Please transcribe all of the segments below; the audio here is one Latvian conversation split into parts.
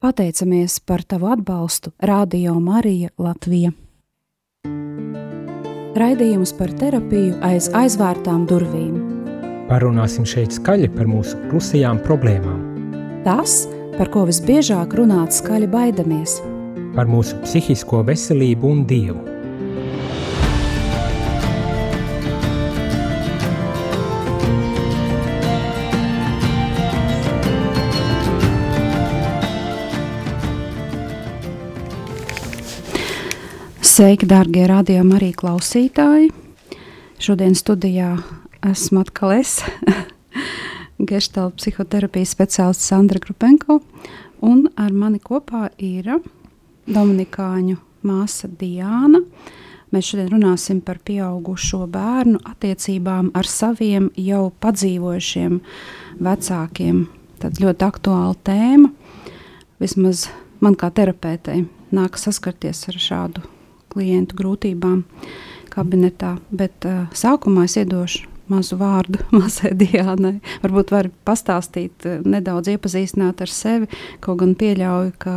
Pateicamies par tavu atbalstu Radio Marija Latvija. Raidījums par terapiju aiz aizvērtām durvīm. Parunāsim šeit skaļi par mūsu klusajām problēmām. Tas, par ko visbiežāk runāt skaļi baidamies. Par mūsu psihisko veselību un dievu. Sveiki, darbie radījumi, arī klausītāji. Šodien studijā esmu atkal es, Geštāla psihoterapijas speciālists Sandra Grupenko, un ar mani kopā ir Dominikāņu māsa Diāna. Mēs šodien runāsim par pieaugušo bērnu attiecībām ar saviem jau padzīvojušiem vecākiem. Tad ļoti aktuāla tēma. Vismaz man kā terapeitei nāk saskarties ar šādu klientu grūtībām kabinetā. Bet uh, sākumā es iedošu mazu vārdu mazai Diānai. Varbūt var pastāstīt, uh, nedaudz iepazīstināt ar sevi. Kaut gan pieļauju, ka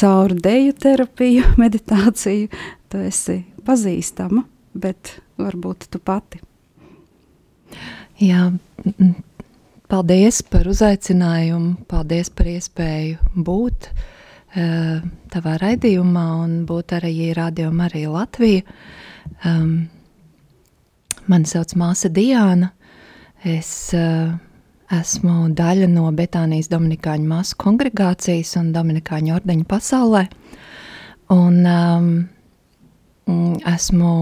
caur deju terapiju, meditāciju tu esi pazīstama, bet varbūt tu pati. Jā, paldies par uzaicinājumu, paldies par iespēju būt uh, Eh, tavā raidījumā un būt arī Radio Marija Latvija. Um, mani sauc māsa Diāna. Es uh, esmu daļa no Betānijas Dominikāņu māsu kongregācijas un Dominikāņu ordeņu pasaulē. Un um, esmu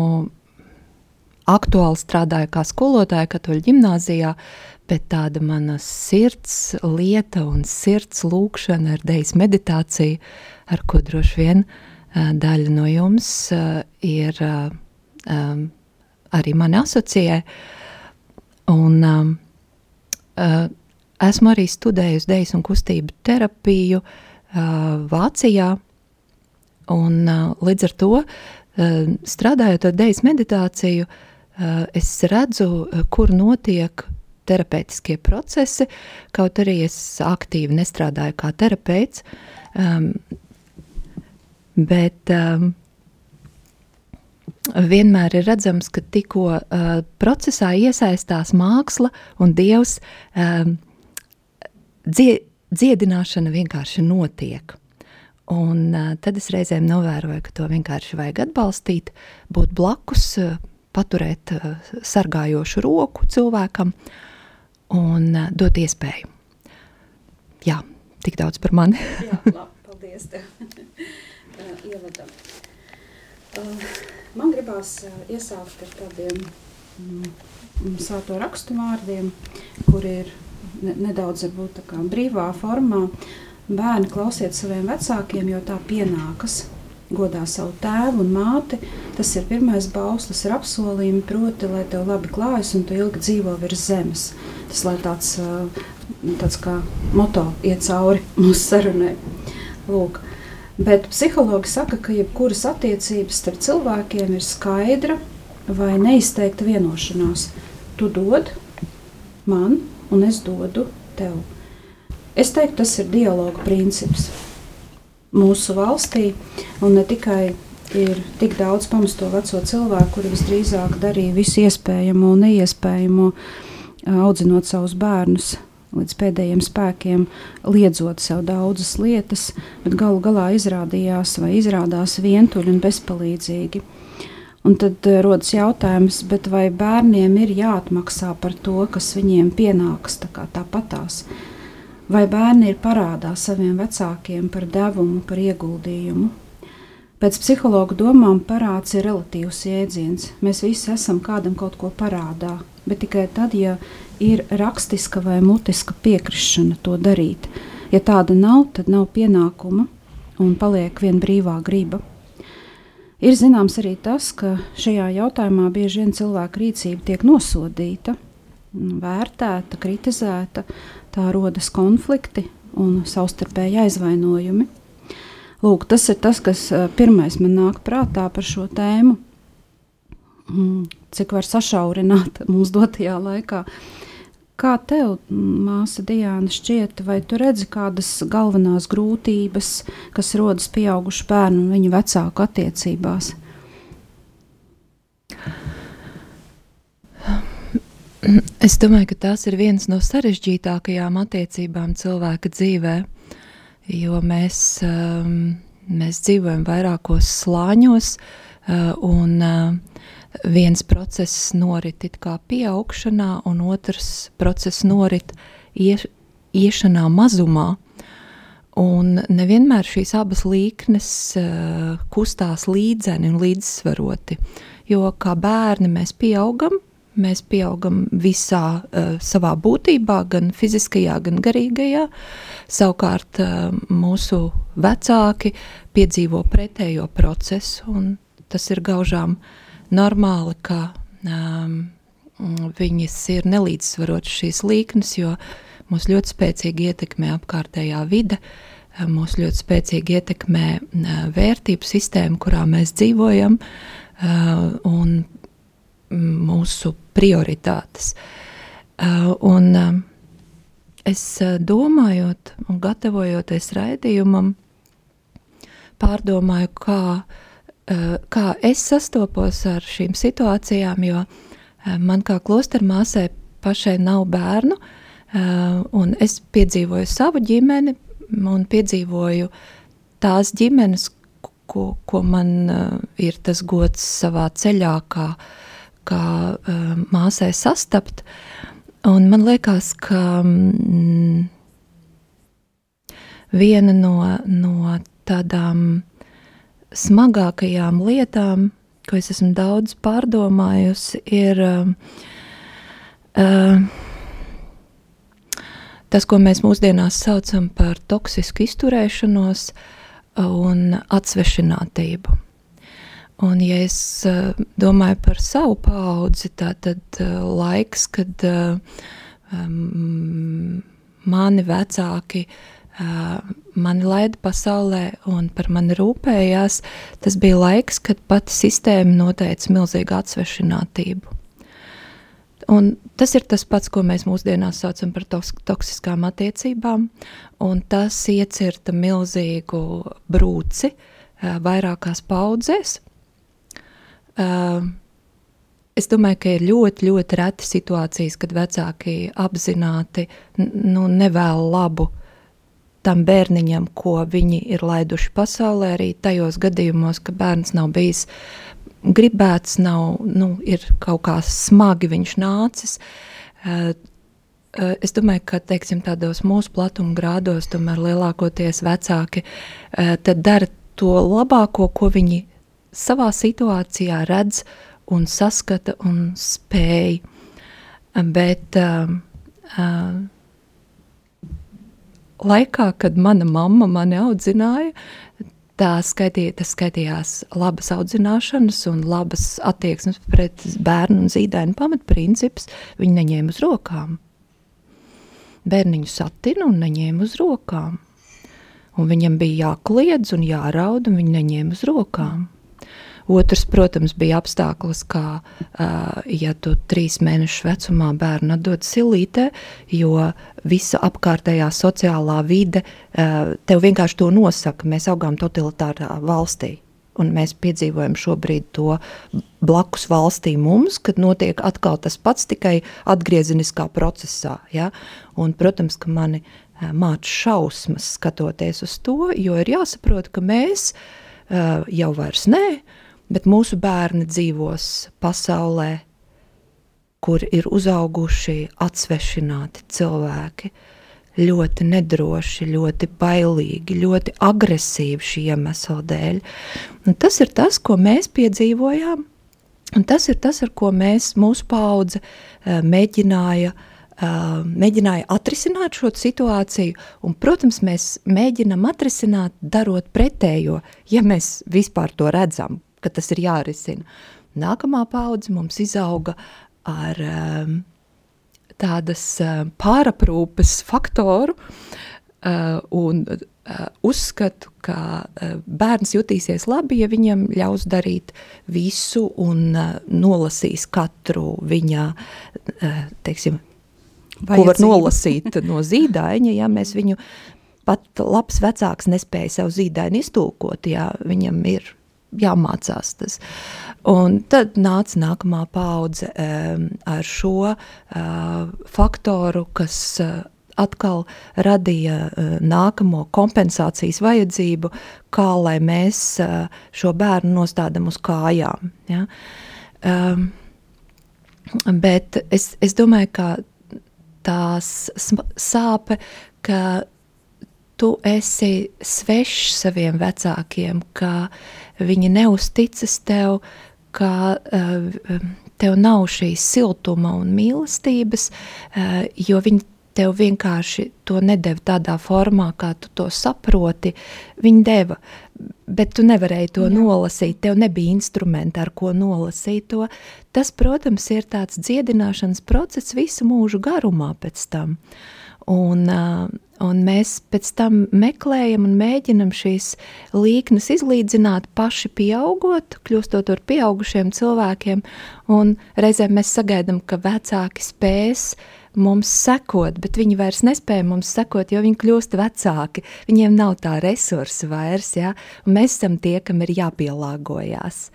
aktuāli strādāju kā skolotāja katoļu ģimnāzijā, uh, bet tāda mana sirds lieta un sirds lūkšana ar dejas meditāciju, ar ko droši vien daļa no jums ir arī mani asociē. Un esmu arī studējusi dejas un kustību terapiju Vācijā, un līdz ar to strādājot ar dejas meditāciju, es redzu, kur notiek terapeitiskie procesi, kaut arī es aktīvi nestrādāju kā terapeits. Um, bet um, vienmēr ir redzams, ka tikko uh, procesā iesaistās māksla un dievs, um, dzie, dziedināšana vienkārši notiek. Un uh, tad es reizēm novēroju, ka to vienkārši vajag atbalstīt, būt blakus, uh, paturēt uh, sargājošu roku cilvēkam. Un uh, dot iespēju. Jā, tik daudz par mani. Jā, labi, paldies tev. uh, ievadam. Man gribās iesākt ar tādiem mm, sāto rakstu vārdiem, kur ir ne, nedaudz varbūt tā kā brīvā formā. Bērni klausiet saviem vecākiem, jo tā pienākas godā savu tēvu un māti. Tas ir pirmais bauslis ar apsolījumu, proti, lai tev labi klājas un tu ilgi dzīvo virs zemes. Tas lai tāds, tāds kā moto iet cauri mūsu sarunai. Lūk. Bet psihologi saka, ka jebkuras attiecības starp cilvēkiem ir skaidra vai neizteikta vienošanās. Tu dod man, un es dodu tev. Es teiktu, tas ir dialoga princips mūsu valstī. Un ne tikai ir tik daudz pamesto veco cilvēku, kuri visdrīzāk darīja visu iespējamo un neiespējamo, audzinot savus bērnus līdz pēdējiem spēkiem, liedzot sev daudzas lietas, bet galu galā izrādījās vai izrādās vientuļi un bezpalīdzīgi. Un tad rodas jautājums, vai bērniem ir jāatmaksā par to, kas viņiem pienāks tā tāpatās. Tā vai bērni ir parādā saviem vecākiem par devumu, par ieguldījumu. Pēc psihologa domām parāds ir relatīvs jēdziens. Mēs visi esam kādam kaut ko parādā, bet tikai tad, ja ir rakstiska vai mutiska piekrišana to darīt. Ja tāda nav, tad nav pienākuma un paliek vien brīvā griba. Ir zināms arī tas, ka šajā jautājumā bieži vien cilvēka rīcība tiek nosodīta, vērtēta, kritizēta, tā rodas konflikti un savstarpēji aizvainojumi. Lūk, tas ir tas, kas pirmais man nāk prātā par šo tēmu. Mm, cik var sašaurināt mums dotajā laikā, Kā tev, māsa Diana, šķiet, vai tu redzi kādas galvenās grūtības, kas rodas pieaugušu bērnu un viņu vecāku attiecībās? Es domāju, ka tas ir viens no sarežģītākajām attiecībām cilvēka dzīvē, jo mēs, um, mēs dzīvojam vairākos slāņos, uh, un uh, viens process norit it kā pieaugšanā, un otrs process norit ieš, iešanā mazumā. Un nevienmēr šīs abas līknes uh, kustās līdzeni un līdzsvaroti, jo kā bērni mēs pieaugam, Mēs pieaugam visā uh, savā būtībā, gan fiziskajā, gan garīgajā. Savukārt uh, mūsu vecāki piedzīvo pretējo procesu, un tas ir gaužām normāli, ka um, viņas ir nelīdzsvarotas šīs līknes, jo mūs ļoti spēcīgi ietekmē apkārtējā vide, mūs ļoti spēcīgi ietekmē vērtību sistēma, kurā mēs dzīvojam, un mūsu prioritātes. Uh, un uh, es uh, domājot un gatavojoties raidījumam, pārdomāju, kā, kā es sastopos ar šīm situācijām, jo man kā klostermāsai pašai nav bērnu, un es piedzīvoju savu ģimeni un piedzīvoju tās ģimenes, ko, ko man ir tas gods savā ceļā, kā uh, kā uh, māsai sastapt. Un man liekas, ka mm, viena no, no tādām smagākajām lietām, ko es esmu daudz pārdomājusi, ir uh, tas, ko mēs mūsdienās saucam par toksisku izturēšanos un atsvešinātību. Un, ja es uh, domāju par savu paudzi, tad uh, laiks, kad um, mani vecāki uh, mani laida pasaulē un par mani rūpējās, tas bija laiks, kad pati sistēma noteica milzīgu atsvešinātību. Un tas ir tas pats, ko mēs mūsdienās saucam par toksiskām attiecībām, un tas iecirta milzīgu brūci uh, vairākās paudzēs, es domāju, ka ir ļoti, ļoti reti situācijas, kad vecāki apzināti nu, nevēl labu tam bērniņam, ko viņi ir laiduši pasaulē, arī tajos gadījumos, ka bērns nav bijis gribēts, nav, nu, ir kaut kā smagi viņš nācis. Uh, uh, es domāju, ka teiksim, tādos mūsu platuma grādos tomēr lielākoties vecāki uh, dara to labāko, ko viņi savā situācijā redz un saskata un spēj. Bet uh, uh, laikā, kad mana mamma mani audzināja, tā skaitīja, tas skaitījās labas audzināšanas un labas attieksmes pret bērnu un zīdaini pamatprincips, viņi neņēma uz rokām. Bērniņu satina un neņēma uz rokām. Un viņam bija jākliedz un jāraud, un viņi neņēma uz rokām. Otrs, protams, bija apstākļus, kā ja tu trīs mēnešu vecumā bērnu atdod silītē, jo visa apkārtējā sociālā vide tev vienkārši to nosaka. Mēs augām totalitārā valstī. Un mēs piedzīvojam šobrīd to blakus valstī mums, kad notiek atkal tas pats, tikai atgriezeniskā procesā. Ja? Un, protams, ka mani māca šausmas skatoties uz to, jo ir jāsaprot, ka mēs jau vairs uh, bet mūsu bērni dzīvos pasaulē, kur ir uzauguši atsvešināti cilvēki, ļoti nedroši, ļoti bailīgi, ļoti agresīvi šī iemesla dēļ. Un tas ir tas, ko mēs piedzīvojām, un tas ir tas, ar ko mēs, mūsu paudze, eh, mēģināja Uh, mēģināja atrisināt šo situāciju, un, protams, mēs mēģinām atrisināt, darot pretējo, ja mēs vispār to redzam, ka tas ir jārisina. Nākamā paudze mums izauga ar um, tādas uh, pāraprūpes faktoru uh, un uh, uzskatu, ka uh, bērns jutīsies labi, ja viņam ļaus darīt visu un uh, nolasīs katru viņa, uh, teiksim, Vajadzību. ko var nolasīt no zīdaiņa, ja mēs viņu pat labs vecāks nespēja savu zīdaini iztulkot, ja viņam ir jāmācās tas. Un tad nāca nākamā paudze um, ar šo uh, faktoru, kas uh, atkal radīja uh, nākamo kompensācijas vajadzību, kā lai mēs uh, šo bērnu nostādam uz kājām. Ja? Um, bet es, es domāju, ka tās sāpe, ka tu esi svešs saviem vecākiem, ka viņi neusticas tev, ka uh, tev nav šīs siltuma un mīlestības, uh, jo viņi tev vienkārši to nedeva tādā formā, kā tu to saproti. Viņi deva, bet tu nevarēji to Jā. nolasīt, tev nebija instrumenti, ar ko nolasīt to. Tas, protams, ir tāds dziedināšanas process visu mūžu garumā pēc tam. Un, uh, Un mēs pēc tam meklējam un mēģinam šīs līknes izlīdzināt paši pieaugot, kļūstot par pieaugušiem cilvēkiem, reizēm mēs sagaidām, ka vecāki spēs mums sekot, bet viņi vairs nespēja mums sekot, jo viņi kļūst vecāki, viņiem nav tā resursa vairs, ja? un mēs esam tie, kam ir jāpielāgojās.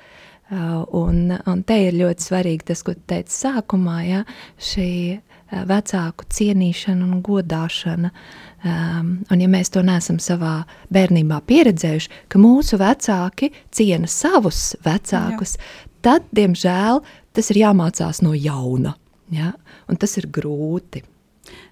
Uh, un, un te ir ļoti svarīgi tas, ko tu teici sākumā, ja? šī uh, vecāku cienīšana un godāšana, uh, Um, un ja mēs to neesam savā bērnībā pieredzējuši, ka mūsu vecāki ciena savus vecākus, Jā. tad, diemžēl, tas ir jāmācās no jauna. Ja? Un tas ir grūti.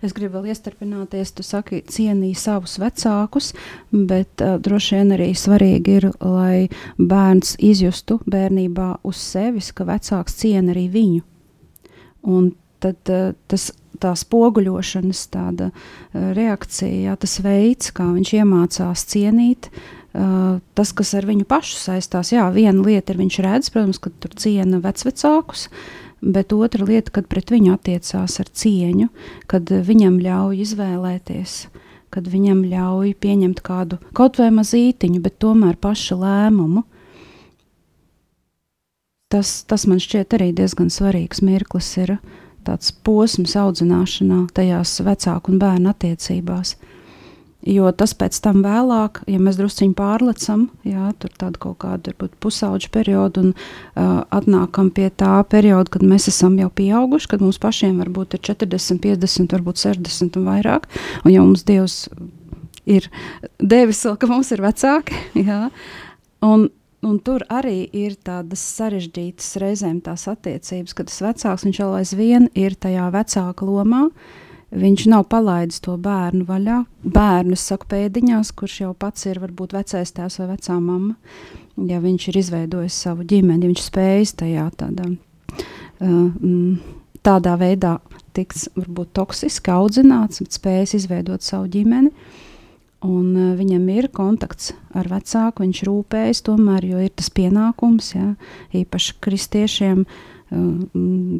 Es gribu vēl iestarpināties, tu saki, cienīja savus vecākus, bet uh, droši vien arī svarīgi ir, lai bērns izjustu bērnībā uz sevis, ka vecāks ciena arī viņu. Un tad uh, tas tā spoguļošanas tāda uh, reakcija, jā, tas veids, kā viņš iemācās cienīt, uh, tas, kas ar viņu pašu saistās. Jā, viena lieta ir viņš redz, protams, ka tur ciena vecvecākus, bet otra lieta, kad pret viņu attiecās ar cieņu, kad viņam ļauj izvēlēties, kad viņam ļauj pieņemt kādu kaut vai mazītiņu, bet tomēr pašu lēmumu. Tas, tas man šķiet arī diezgan svarīgs mirklis ir uh, tāds posms audzināšanā, tajās vecāku un bērnu attiecībās. Jo tas pēc tam vēlāk, ja mēs druskuļi pārlecam, jā, tur tādu kaut kādu varbūt, pusauģu periodu un uh, atnākam pie tā perioda, kad mēs esam jau pieauguši, kad mums pašiem varbūt ir 40, 50, varbūt 60 un vairāk. Un jau mums Dievs ir devis, ka mums ir vecāki. Jā, un, Un tur arī ir tādas sarežģītas reizēm tās attiecības, kad tas vecāks viņš jau aizvien ir tajā vecāka lomā. Viņš nav palaidis to bērnu vaļā. Bērnu saku pēdiņās, kurš jau pats ir varbūt vecais tēvs vai vecā mamma. Ja viņš ir izveidojis savu ģimeni, ja viņš spējas tajā tādā, uh, tādā veidā tikt varbūt toksiski audzināts, bet spējas izveidot savu ģimeni. Uh, un uh, viņam ir kontakts ar vecāku, viņš rūpējas tomēr, jo ir tas pienākums, ja, īpaši kristiešiem uh,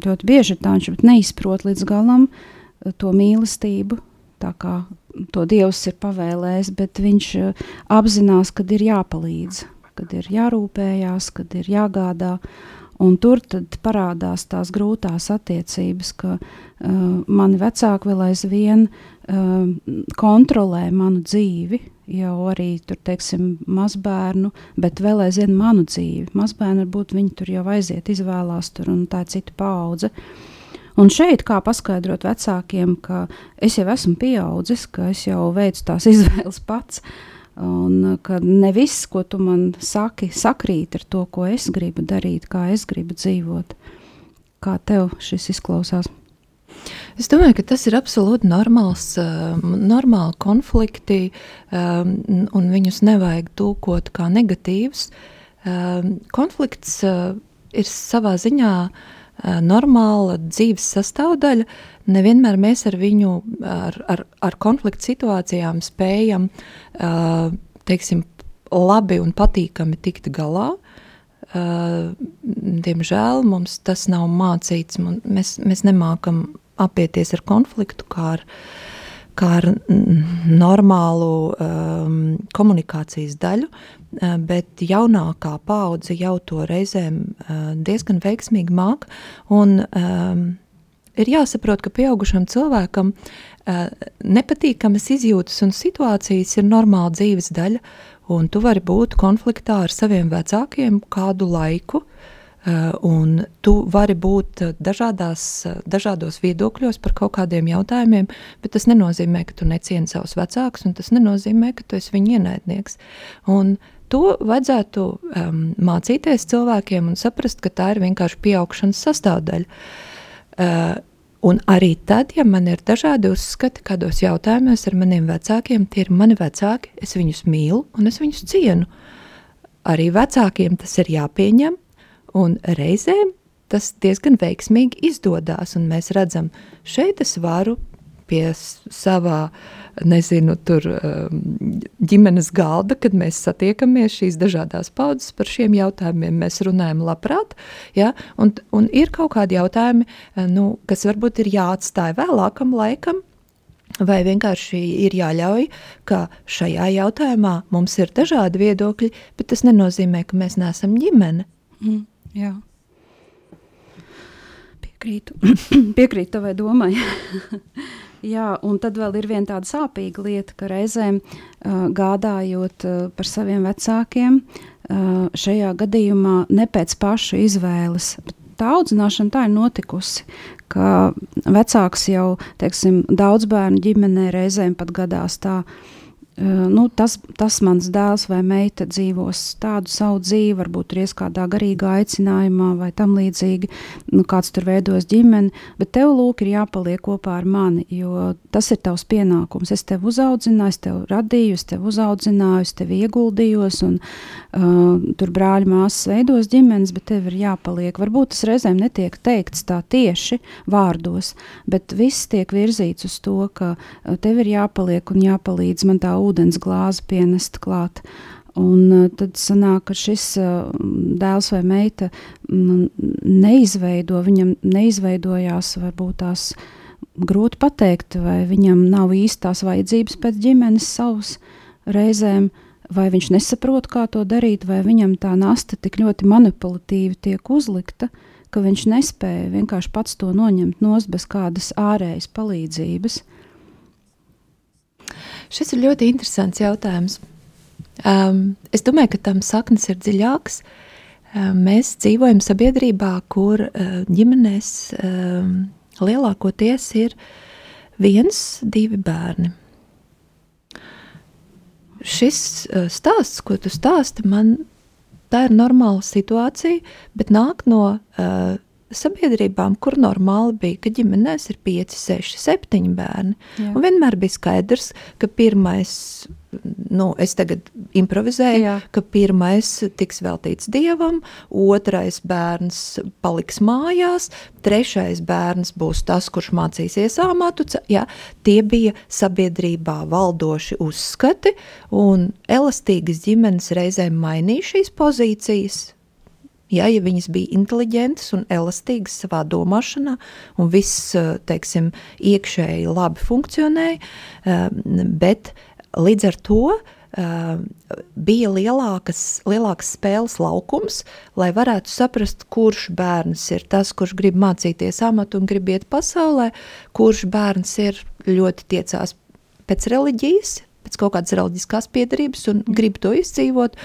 ļoti bieži ir tā, viņš neizprot līdz galam uh, to mīlestību, tā kā to Dievs ir pavēlējis, bet viņš uh, apzinās, kad ir jāpalīdz, kad ir jārūpējās, kad ir jāgādā, un tur parādās tās grūtās attiecības, ka uh, mani vecāki vēl aizvien uh, kontrolē manu dzīvi, jau arī tur, teiksim, mazbērnu, bet vēl aizvien manu dzīvi. Mazbērni varbūt viņi tur jau aiziet, izvēlās tur un tā cita paudze. Un šeit kā paskaidrot vecākiem, ka es jau esmu pieaudzis, ka es jau veicu tās izvēles pats, un ka ne viss, ko tu man saki, sakrīt ar to, ko es gribu darīt, kā es gribu dzīvot. Kā tev šis izklausās? Es domāju, ka tas ir absolūti normāls, uh, normāli konflikti, um, un viņus nevajag tulkot kā negatīvus. Um, konflikts uh, ir savā ziņā uh, normāla dzīves sastāvdaļa. Nevienmēr mēs ar viņu, ar, ar, ar konfliktu situācijām spējam, uh, teiksim, labi un patīkami tikt galā. Uh, diemžēl mums tas nav mācīts. Mēs, mēs nemākam apieties ar konfliktu, kā ar, kā ar normālu um, komunikācijas daļu, uh, bet jaunākā paudze jau to reizēm uh, diezgan veiksmīgi māk. Un, um, ir jāsaprot, ka pieaugušam cilvēkam uh, nepatīkamas izjūtas un situācijas ir normāla dzīves daļa, un tu vari būt konfliktā ar saviem vecākiem kādu laiku, uh, un tu vari būt dažādās, dažādos viedokļos par kaut kādiem jautājumiem, bet tas nenozīmē, ka tu necieni savus vecākus, un tas nenozīmē, ka tu esi viņa ienaidnieks. Un, To vajadzētu um, mācīties cilvēkiem un saprast, ka tā ir vienkārši pieaugšanas sastāvdaļa. Uh, un arī tad, ja man ir dažādi uzskati kādos jautājumos ar maniem vecākiem, tie ir mani vecāki, es viņus mīlu un es viņus cienu. Arī vecākiem tas ir jāpieņem, un reizēm tas diezgan veiksmīgi izdodas. Mēs redzam, šeit es varu pie savā nezinu, tur, um, ģimenes galda, kad mēs satiekamies šīs dažādās paudzes par šiem jautājumiem. Mēs runājam labprāt, ja? un, un ir kaut kādi jautājumi, eh, nu, kas varbūt ir jāatstāj vēlākam laikam, Vai vienkārši ir jāļauj, ka šajā jautājumā mums ir dažādi viedokļi, bet tas nenozīmē, ka mēs neesam ģimene. Mm, jā. Piekrītu, Piekrītu tavai domai. Jā, un tad vēl ir viena tāda sāpīga lieta, ka reizēm uh, gādājot uh, par saviem vecākiem, uh, šajā gadījumā ne pēc paša izvēles. Tā audzināšana tā ir notikusi, ka vecāks jau, teiksim, daudz bērnu ģimenē reizēm pat gadās tā, uh, nu, tas, tas mans dēls vai meita dzīvos tādu savu dzīvi, varbūt ir kādā garīgā aicinājumā vai tam līdzīgi, nu, kāds tur veidos ģimeni, bet tev lūk ir jāpaliek kopā ar mani, jo tas ir tavs pienākums. Es tevi uzaudzināju, es tevi radīju, es tevi uzaudzināju, es tevi ieguldījos, un uh, tur brāļi māsas veidos ģimenes, bet tev ir jāpaliek. Varbūt tas reizēm netiek teikts tā tieši vārdos, bet viss tiek virzīts uz to, ka tev ir jāpaliek un jāpalīdz man tā ūdens glāzi pienest klāt. Un uh, tad sanāk, ka šis uh, dēls vai meita mm, neizveido, viņam neizveidojās varbūt tās grūti pateikt, vai viņam nav īstās vajadzības pēc ģimenes savas reizēm, vai viņš nesaprot, kā to darīt, vai viņam tā nasta tik ļoti manipulatīvi tiek uzlikta, ka viņš nespēja vienkārši pats to noņemt nost bez kādas ārējas palīdzības. Šis ir ļoti interesants jautājums. Um, es domāju, ka tam saknes ir dziļāks. Um, mēs dzīvojam sabiedrībā, kur uh, ģimenēs um, lielākoties ir viens, divi bērni. Šis uh, stāsts, ko tu stāsti, man tā ir normāla situācija, bet nāk no uh, sabiedrībām, kur normāli bija, ka ģimenēs ir 5, 6, 7 bērni. Jā. Un vienmēr bija skaidrs, ka pirmais, nu, es tagad improvizēju, Jā. ka pirmais tiks veltīts dievam, otrais bērns paliks mājās, trešais bērns būs tas, kurš mācīsies amatu. Jā, tie bija sabiedrībā valdoši uzskati, un elastīgas ģimenes reizēm mainīja šīs pozīcijas Ja, ja viņas bija inteliģentas un elastīgas savā domāšanā, un viss, eh, teiksim, iekšēji labi funkcionēja, eh, bet līdz ar to uh, bija lielākas, lielāks spēles laukums, lai varētu saprast, kurš bērns ir tas, kurš grib mācīties amatu un grib iet pasaulē, kurš bērns ir ļoti tiecās pēc reliģijas, pēc kaut kādas reliģiskās piedarības un grib to izdzīvot,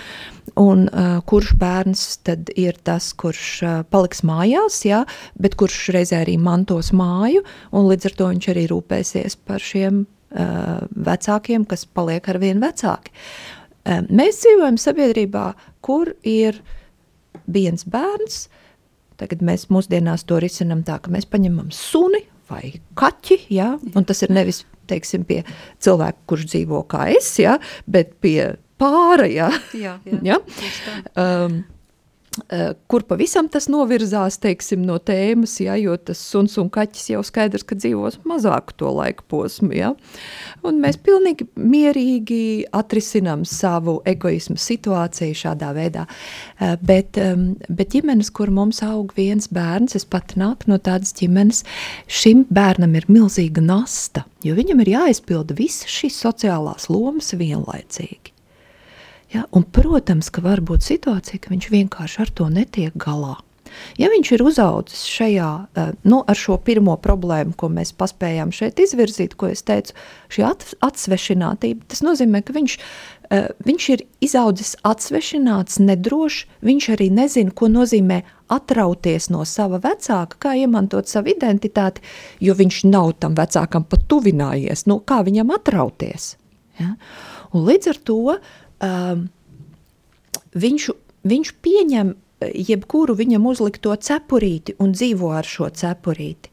un uh, kurš bērns tad ir tas, kurš uh, paliks mājās, jā, bet kurš reizē arī mantos māju, un līdz ar to viņš arī rūpēsies par šiem uh, vecākiem, kas paliek ar vien vecāki. Uh, mēs dzīvojam sabiedrībā, kur ir viens bērns, tagad mēs mūsdienās to risinam tā, ka mēs paņemam suni vai kaķi, jā, un tas ir nevis teiksim, pie cilvēka, kurš dzīvo kā es, ja, bet pie pāra. Ja, jā, jā, ja? um, kur pavisam tas novirzās teiksim, no tēmas, ja, jo tas suns un kaķis jau skaidrs, ka dzīvos mazāku to laika posmu. Ja. Un mēs pilnīgi mierīgi atrisinām savu egoismu situāciju šādā veidā. Eh, bet, bet ģimenes, kur mums aug viens bērns, es pat nāku no tādas ģimenes, šim bērnam ir milzīga nasta, jo viņam ir jāizpilda visas šīs sociālās lomas vienlaicīgi. Ja? Un, protams, ka var būt situācija, ka viņš vienkārši ar to netiek galā. Ja viņš ir uzaudzis šajā, uh, nu, ar šo pirmo problēmu, ko mēs paspējām šeit izvirzīt, ko es teicu, šī atsvešinātība, tas nozīmē, ka viņš Uh, viņš ir izaudzis atsvešināts, nedrošs, viņš arī nezina, ko nozīmē atrauties no sava vecāka, kā iemantot savu identitāti, jo viņš nav tam vecākam pat tuvinājies, no kā viņam atrauties. Ja? Un līdz ar to um, viņš, viņš pieņem jebkuru viņam uzlikto cepurīti un dzīvo ar šo cepurīti.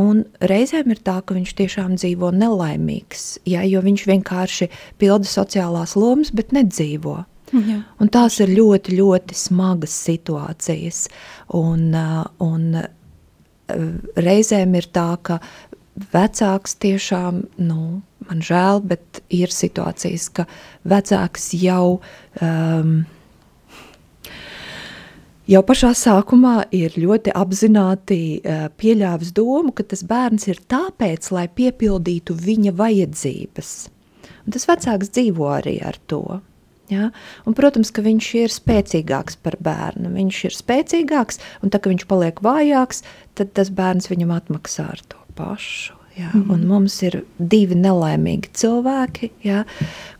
Un reizēm ir tā, ka viņš tiešām dzīvo nelaimīgs, ja, jo viņš vienkārši pilda sociālās lomas, bet nedzīvo. Ja. Un tās ir ļoti, ļoti smagas situācijas. Un, uh, un uh, reizēm ir tā, ka vecāks tiešām, nu, man žēl, bet ir situācijas, ka vecāks jau um, jau pašā sākumā ir ļoti apzināti uh, pieļāvis domu, ka tas bērns ir tāpēc, lai piepildītu viņa vajadzības. Un tas vecāks dzīvo arī ar to. Ja? Un, protams, ka viņš ir spēcīgāks par bērnu. Viņš ir spēcīgāks, un tā, ka viņš paliek vājāks, tad tas bērns viņam atmaksā ar to pašu. Ja? Mm -hmm. Mums ir divi nelaimīgi cilvēki, ja?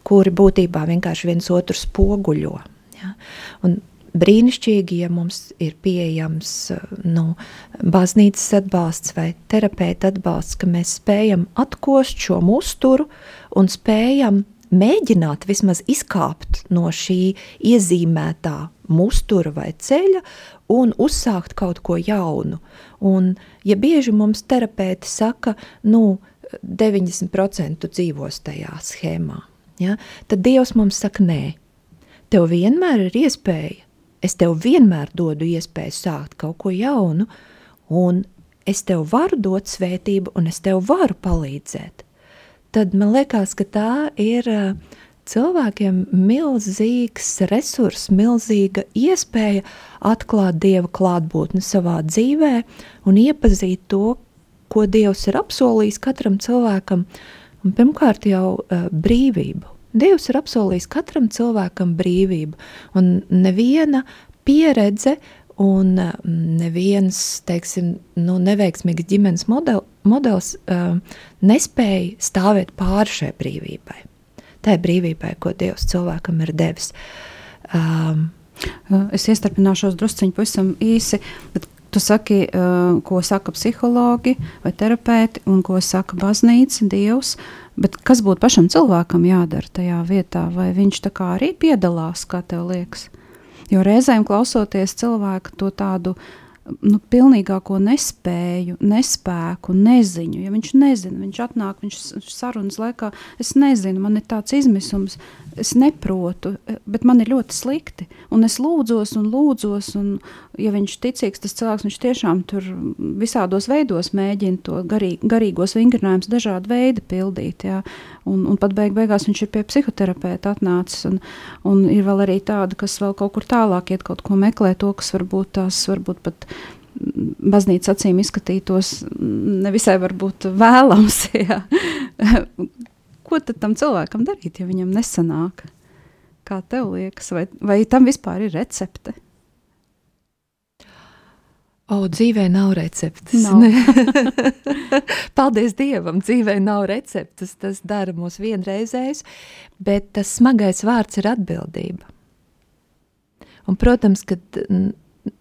kuri būtībā vienkārši viens otru spoguļo. Ja? Un brīnišķīgi, ja mums ir pieejams nu, baznīcas atbalsts vai terapeita atbalsts, ka mēs spējam atkost šo musturu un spējam mēģināt vismaz izkāpt no šī iezīmētā mustura vai ceļa un uzsākt kaut ko jaunu. Un, ja bieži mums terapeiti saka, nu, 90% dzīvos tajā schēmā, ja, tad Dievs mums saka, nē, tev vienmēr ir iespēja es tev vienmēr dodu iespēju sākt kaut ko jaunu, un es tev varu dot svētību, un es tev varu palīdzēt. Tad man liekas, ka tā ir cilvēkiem milzīgs resurs, milzīga iespēja atklāt Dieva klātbūtni savā dzīvē un iepazīt to, ko Dievs ir apsolījis katram cilvēkam, un pirmkārt jau uh, brīvību. Dievs ir apsolījis katram cilvēkam brīvību, un neviena pieredze un mm, neviens, teiksim, nu, neveiksmīgs ģimenes model, modelis uh, nespēja stāvēt pāri šai brīvībai. Tā ir brīvībai, ko Dievs cilvēkam ir devis. Um, es iestarpināšos drusciņi pavisam īsi, bet Tu saki, uh, ko saka psihologi vai terapeiti, un ko saka baznīca, Dievs. Bet kas būtu pašam cilvēkam jādara tajā vietā, vai viņš tā kā arī piedalās, kā tev liekas? Jo reizēm klausoties cilvēku to tādu nu, pilnīgāko nespēju, nespēku, neziņu. Ja viņš nezina, viņš atnāk, viņš sarunas laikā, es nezinu, man ir tāds izmisums, es neprotu, bet man ir ļoti slikti. Un es lūdzos un lūdzos, un ja viņš ticīgs, tas cilvēks, viņš tiešām tur visādos veidos mēģina to garī, garīgos vingrinājumus dažādi veidi pildīt. Jā. Un, un pat beig beigās viņš ir pie psihoterapeita atnācis, un, un ir vēl arī tāda, kas vēl kaut kur tālāk iet kaut ko meklē, to, kas varbūt tās varbūt pat baznīcas acīm izskatītos nevisai varbūt vēlams. Ko tad tam cilvēkam darīt, ja viņam nesanāk? Kā tev liekas, vai, vai tam vispār ir recepte? O, dzīvē nav receptes. Nav. Paldies Dievam, dzīvē nav receptes. Tas dara mūs vienreizējus, bet tas smagais vārds ir atbildība. Un, protams, ka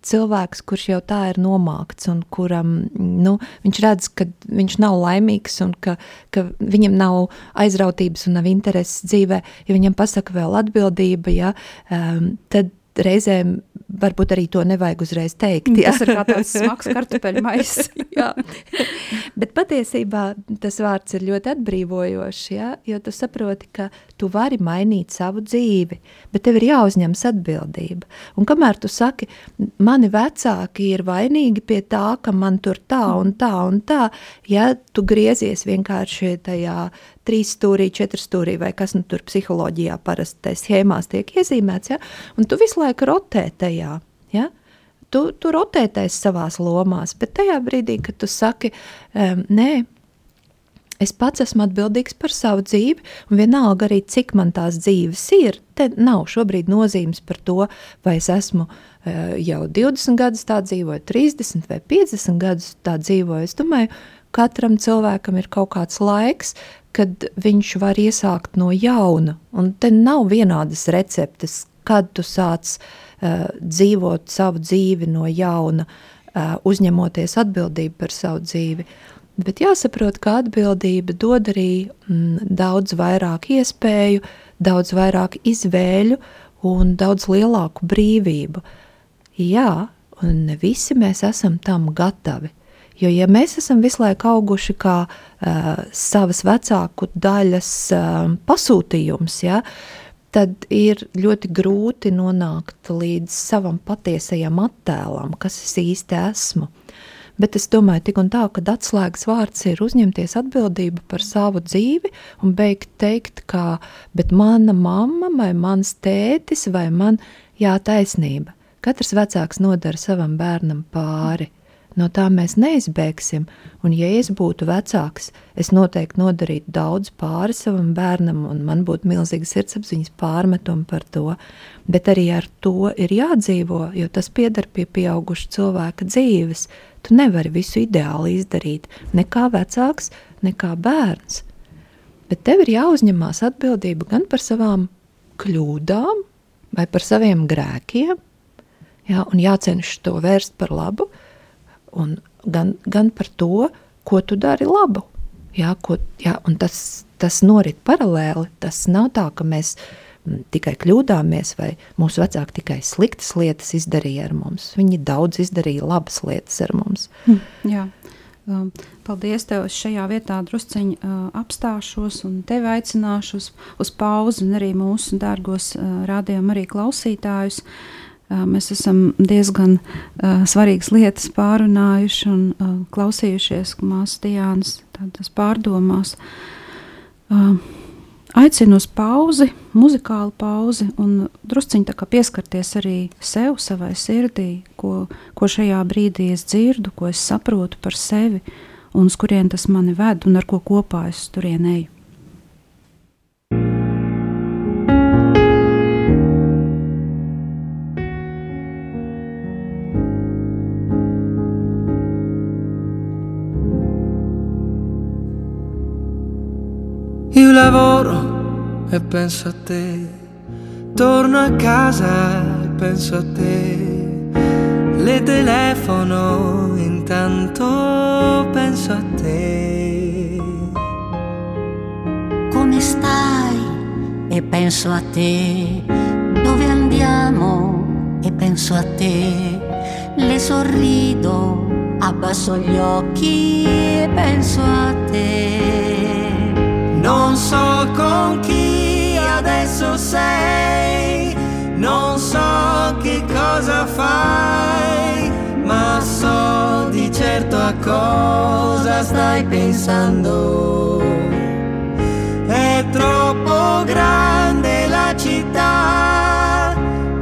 cilvēks, kurš jau tā ir nomākts un kuram nu, viņš redz, ka viņš nav laimīgs un ka, ka viņam nav aizrautības un nav intereses dzīvē, ja viņam pasaka vēl atbildība, ja, um, tad reizēm varbūt arī to nevajag uzreiz teikt. Jā. Tas ir kā tāds smags kartupeļu maiss. Bet patiesībā tas vārds ir ļoti atbrīvojošs, ja? jo tu saproti, ka tu vari mainīt savu dzīvi, bet tev ir jāuzņemas atbildība. Un kamēr tu saki, mani vecāki ir vainīgi pie tā, ka man tur tā un tā un tā, ja tu griezies vienkārši tajā trīs stūrī, četri stūrī, vai kas nu tur psiholoģijā parasti schēmās tiek iezīmēts, ja? un tu visu laiku rotē tajā. Ja? Tu, tu rotēties savās lomās, bet tajā brīdī, kad tu saki, um, nē, Es pats esmu atbildīgs par savu dzīvi, un vienalga arī, cik man tās dzīves ir, te nav šobrīd nozīmes par to, vai es esmu uh, jau 20 gadus tā dzīvoju, 30 vai 50 gadus tā dzīvoju. Es domāju, katram cilvēkam ir kaut kāds laiks, kad viņš var iesākt no jauna, un te nav vienādas receptes, kad tu sāc uh, dzīvot savu dzīvi no jauna, uh, uzņemoties atbildību par savu dzīvi. Bet jāsaprot, ka atbildība dod arī mm, daudz vairāk iespēju, daudz vairāk izvēļu un daudz lielāku brīvību. Jā, un visi mēs esam tam gatavi. Jo, ja mēs esam visu laiku auguši kā uh, savas vecāku daļas uh, pasūtījums, ja, tad ir ļoti grūti nonākt līdz savam patiesajam attēlam, kas es īsti esmu. Bet es domāju, tik un tā, ka atslēgas vārds ir uzņemties atbildību par savu dzīvi un beigt teikt, ka mana mamma vai mans tētis vai man jā, taisnība. Katrs vecāks nodara savam bērnam pāri. No tā mēs neizbēgsim, un ja es būtu vecāks, es noteikti nodarītu daudz pāri savam bērnam, un man būtu milzīga sirdsapziņas pārmetuma par to. Bet arī ar to ir jādzīvo, jo tas pieder pie pieauguša cilvēka dzīves. Tu nevari visu ideāli izdarīt, ne kā vecāks, ne kā bērns. Bet tev ir jāuzņemās atbildība gan par savām kļūdām, vai par saviem grēkiem, jā, un jācenšas to vērst par labu, un gan, gan par to, ko tu dari labu. Jā, ko, jā, tas, tas norit paralēli. Tas nav tā, ka mēs tikai kļūdāmies, vai mūsu vecāki tikai sliktas lietas izdarīja ar mums. Viņi daudz izdarīja labas lietas ar mums. Mm, jā. Um, paldies, tev šajā vietā drusceņi uh, apstāšos un tevi aicināšu uz, uz pauzi un arī mūsu dārgos uh, rādījumu arī klausītājus. Uh, mēs esam diezgan uh, svarīgas lietas pārunājuši un uh, klausījušies māsas Diānas tādas pārdomās. Uh, aicinu uz pauzi, muzikālu pauzi un drusciņā pieskarties arī sev, savai sirdī, ko, ko šajā brīdī es dzirdu, ko es saprotu par sevi un uz kurien tas mani ved un ar ko kopā es turien eju. E penso a te, torno a casa e penso a te, le telefono intanto penso a te. Come stai? E penso a te, dove andiamo? E penso a te, le sorrido, abbasso gli occhi e penso a te. Non so con chi adesso sei, non so che cosa fai, ma so di certo a cosa stai pensando. È troppo grande la città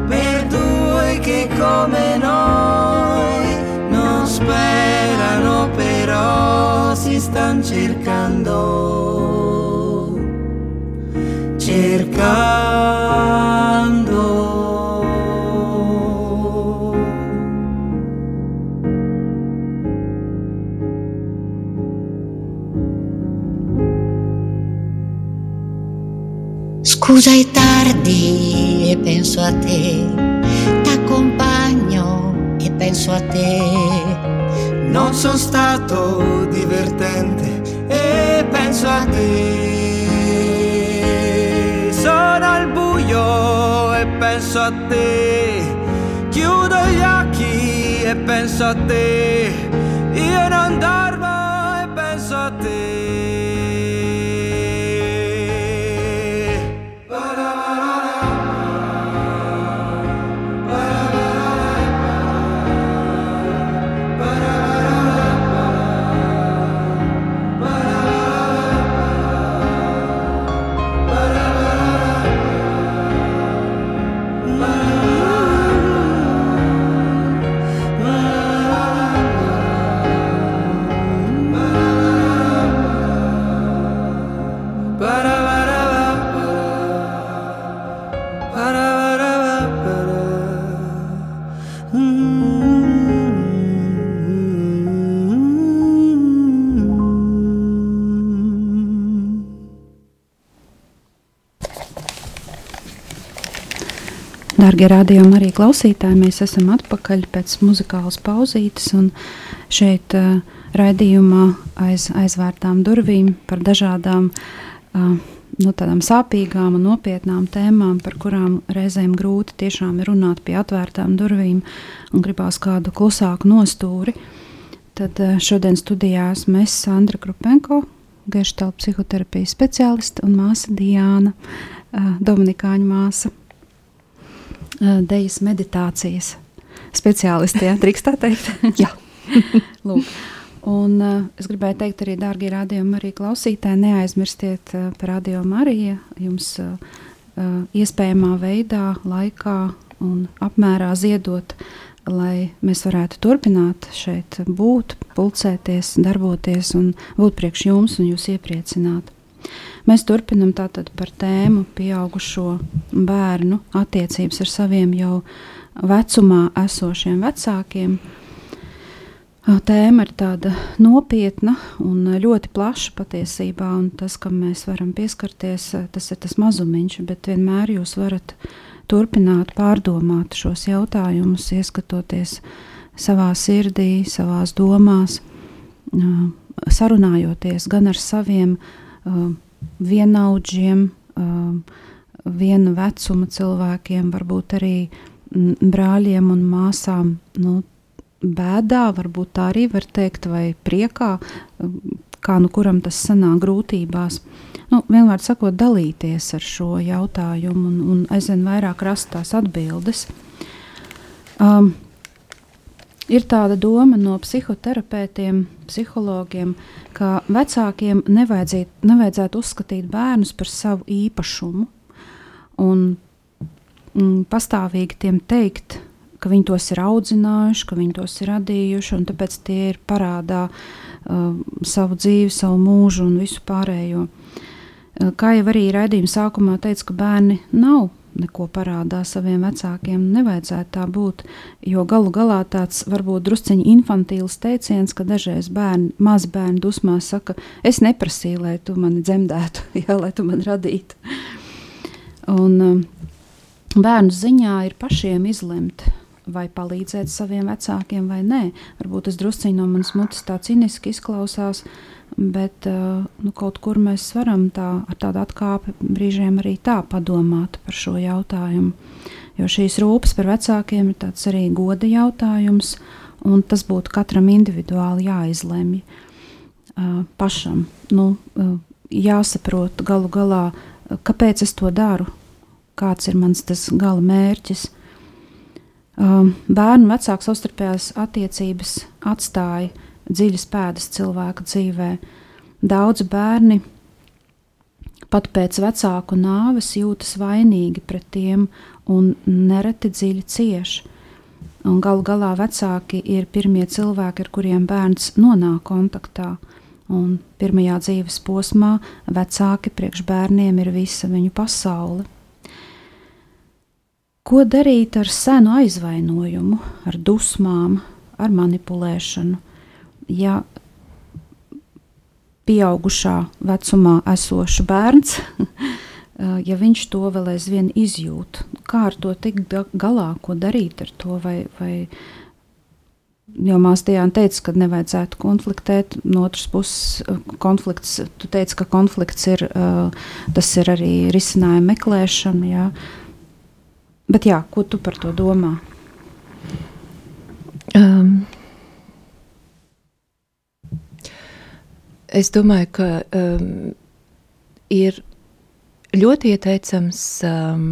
per due che come noi non sperano però si stanno cercando cercando. Scusa è tardi e penso a te, t'accompagno e penso a te. Non sono stato divertente e penso a te. Al buio e penso a te. Chiudo gli occhi e penso a te. Io non dormo Darbie radījumi arī klausītāji, mēs esam atpakaļ pēc muzikālas pauzītes. Šeit uh, raidījumā aiz aizvērtām durvīm par dažādām uh, nu, tādām sāpīgām un nopietnām tēmām, par kurām reizēm grūti tiešām ir runāt pie atvērtām durvīm un gribās kādu klusāku nostūri. Tad uh, šodien studijā esmu es, Sandra Krupenko, geštāla psihoterapijas speciāliste un māsa Diāna, Dominikāņu māsa dejas meditācijas speciālisti, ja drīkst tā teikt? Jā. Lūk. Un, uh, es gribēju teikt arī, dārgie radiokamā arī klausītāji, neaizmirstiet uh, par radiokamā arī jums uh, iespējamā veidā, laikā un apmērā ziedot, lai mēs varētu turpināt šeit būt, pulcēties, darboties un būt priekš jums un jūs iepriecināt. Mēs turpinām tātad par tēmu pieaugušo bērnu attiecības ar saviem jau vecumā esošiem vecākiem. Tēma ir tāda nopietna un ļoti plaša patiesībā, un tas, kam mēs varam pieskarties, tas ir tas mazumiņš, bet vienmēr jūs varat turpināt pārdomāt šos jautājumus, ieskatoties savā sirdī, savās domās, sarunājoties gan ar saviem vienaudžiem, um, viena vecuma cilvēkiem, varbūt arī brāļiem un māsām. Nu, Bēdā, varbūt tā arī var teikt, vai priekā, um, kā nu kuram tas sanāk grūtībās. Nu, vienmēr sakot, dalīties ar šo jautājumu un, un aizvien vairāk rast tās atbildes. Um, Ir tāda doma no psihoterapeitiem, psihologiem, ka vecākiem nevajadzētu uzskatīt bērnus par savu īpašumu un mm, pastāvīgi tiem teikt, ka viņi tos ir audzinājuši, ka viņi tos ir radījuši, un tāpēc tie ir parādā uh, savu dzīvi, savu mūžu un visu pārējo. Uh, kā jau arī raidījuma sākumā teica, ka bērni nav neko parādā saviem vecākiem. Nevajadzētu tā būt, jo galu galā tāds varbūt drusciņi infantīls teiciens, ka dažreiz bērni, mazi bērni dusmās saka, es neprasīju, lai tu mani dzemdētu, jā, lai tu mani radītu. Un um, bērnu ziņā ir pašiem izlemt, vai palīdzēt saviem vecākiem vai nē. Varbūt tas drusciņi no manas mutes tā ciniski izklausās, Bet uh, nu, kaut kur mēs varam tā, ar tādu atkāpi brīžiem arī tā padomāt par šo jautājumu. Jo šīs rūpes par vecākiem ir tāds arī goda jautājums, un tas būtu katram individuāli jāizlemj uh, pašam. Nu, uh, jāsaprot galu galā, kāpēc es to daru, kāds ir mans tas gala mērķis. Bērnu vecāku savstarpējās attiecības atstāja dziļas pēdas cilvēka dzīvē. Daudz bērni pat pēc vecāku nāves jūtas vainīgi pret tiem un nereti dziļi cieš. Un galu galā vecāki ir pirmie cilvēki, ar kuriem bērns nonāk kontaktā. Un pirmajā dzīves posmā vecāki priekš bērniem ir visa viņu pasaule. Ko darīt ar senu aizvainojumu, ar dusmām, ar manipulēšanu? Ja pieaugušā vecumā esošs bērns, ja viņš to vēl aizvien izjūt, kā ar to tikt galā, ko darīt ar to, vai, vai Jo Māsdījāna teica, ka nevajadzētu konfliktēt. No otras puses, konflikts, tu teici, ka konflikts ir, tas ir arī risinājuma meklēšana. Jā. Bet jā, ko tu par to domā? Um, Es domāju, ka um, ir ļoti ieteicams, um,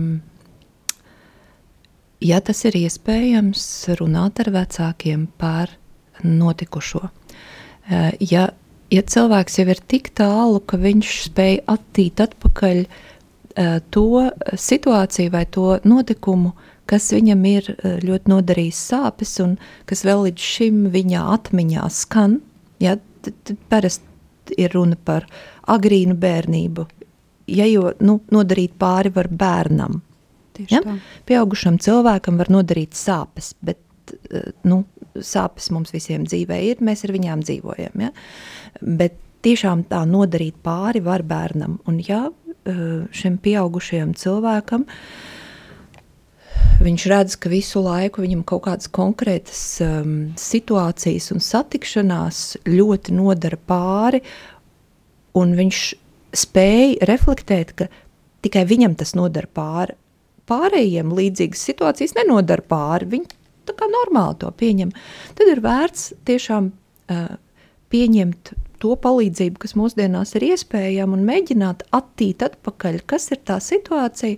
ja tas ir iespējams, runāt ar vecākiem par notikušo. Uh, ja, ja cilvēks jau ir tik tālu, ka viņš spēj attīt atpakaļ uh, to situāciju vai to notikumu, kas viņam ir uh, ļoti nodarījis sāpes un kas vēl līdz šim viņa atmiņā skan, ja, tad, tad parasti ir runa par agrīnu bērnību. Ja jau nu, nodarīt pāri var bērnam, ja? pieaugušam cilvēkam var nodarīt sāpes, bet eh, nu, sāpes mums visiem dzīvē ir, mēs ar viņām dzīvojam. Ja? Bet tiešām tā nodarīt pāri var bērnam. Un ja eh, šim pieaugušajam cilvēkam viņš redz, ka visu laiku viņam kaut kādas konkrētas um, situācijas un satikšanās ļoti nodara pāri, un viņš spēja reflektēt, ka tikai viņam tas nodara pāri. Pārējiem līdzīgas situācijas nenodara pāri. Viņi tā kā normāli to pieņem. Tad ir vērts tiešām uh, pieņemt to palīdzību, kas mūsdienās ir iespējama, un mēģināt attīt atpakaļ, kas ir tā situācija,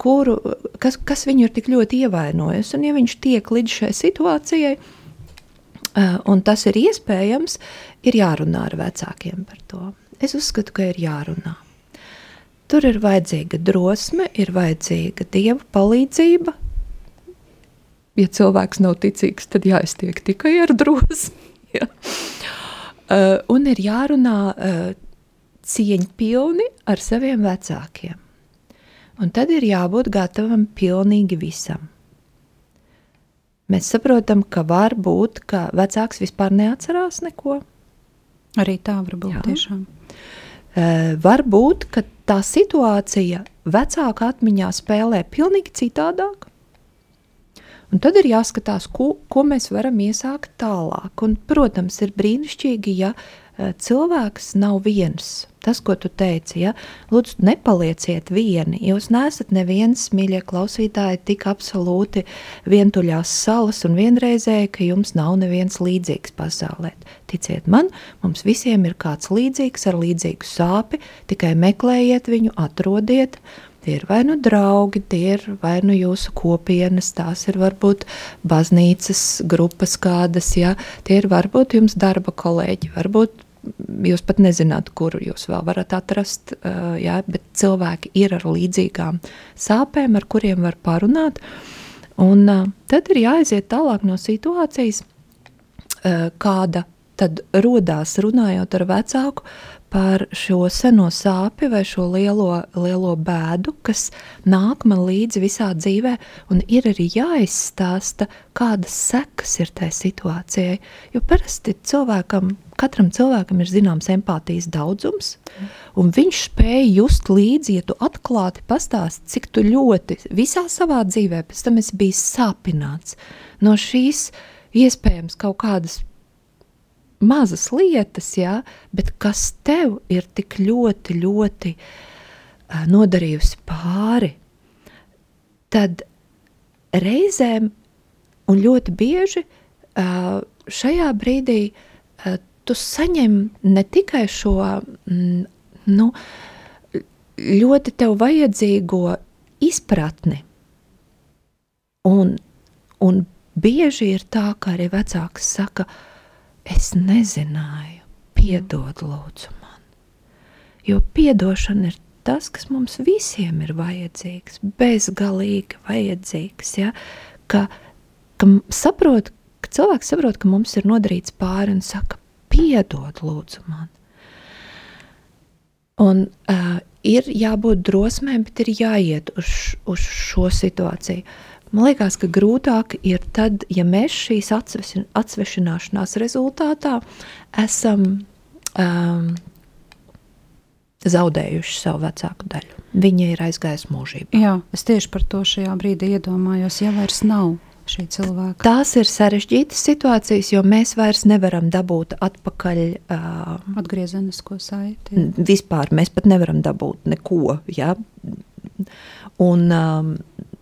kuru, kas, kas viņu ir tik ļoti ievainojusi. Un ja viņš tiek līdz šai situācijai, uh, un tas ir iespējams, ir jārunā ar vecākiem par to. Es uzskatu, ka ir jārunā. Tur ir vajadzīga drosme, ir vajadzīga dieva palīdzība. Ja cilvēks nav ticīgs, tad jāiztiek tikai ar drosmi. ja. uh, un ir jārunā uh, cieņpilni ar saviem vecākiem. Un tad ir jābūt gatavam pilnīgi visam. Mēs saprotam, ka var būt, ka vecāks vispār neatcerās neko. Arī tā var būt Jā. tiešām. Uh, var būt, ka tā situācija vecāka atmiņā spēlē pilnīgi citādāk. Un tad ir jāskatās, ko, ko mēs varam iesākt tālāk. Un, protams, ir brīnišķīgi, ja cilvēks nav viens tas, ko tu teici, ja, lūdzu, nepalieciet vieni. Jūs neesat neviens, mīļie klausītāji, tik absolūti vientuļās salas un vienreizēji, ka jums nav neviens līdzīgs pasaulē. Ticiet man, mums visiem ir kāds līdzīgs ar līdzīgu sāpi, tikai meklējiet viņu, atrodiet. Tie ir vai nu draugi, tie ir vai nu jūsu kopienas, tās ir varbūt baznīcas grupas kādas, ja tie ir varbūt jums darba kolēģi, varbūt jūs pat nezināt, kur jūs vēl varat atrast, jā, bet cilvēki ir ar līdzīgām sāpēm, ar kuriem var parunāt. Un tad ir jāaiziet tālāk no situācijas, kāda tad rodās runājot ar vecāku par šo seno sāpi vai šo lielo, lielo bēdu, kas nāk man līdzi visā dzīvē, un ir arī jāizstāsta, kādas sekas ir tai situācijai. Jo parasti cilvēkam, katram cilvēkam ir zināms empātijas daudzums, un viņš spēja just līdzi, ja tu atklāti pastāsti, cik tu ļoti visā savā dzīvē pēc tam esi bijis sāpināts no šīs iespējams kaut kādas mazas lietas, jā, bet kas tev ir tik ļoti, ļoti nodarījusi pāri, tad reizēm un ļoti bieži šajā brīdī tu saņem ne tikai šo mm, nu, ļoti tev vajadzīgo izpratni, un, un bieži ir tā, ka arī vecāks saka, uh, es nezināju, piedod lūdzu man. Jo piedošana ir tas, kas mums visiem ir vajadzīgs, bezgalīgi vajadzīgs, ja? ka, ka, saprot, ka cilvēks saprot, ka mums ir nodarīts pāri un saka, piedod lūdzu man. Un uh, ir jābūt drosmēm, bet ir jāiet uz, uz šo situāciju. Uh, Man liekas, ka grūtāk ir tad, ja mēs šīs atsvešināšanās rezultātā esam um, zaudējuši savu vecāku daļu. Viņa ir aizgājusi mūžībā. Jā, es tieši par to šajā brīdī iedomājos, ja vairs nav. Tās ir sarežģītas situācijas, jo mēs vairs nevaram dabūt atpakaļ. Uh, Atgriezenisko saiti. Vispār mēs pat nevaram dabūt neko. Ja? Un, um,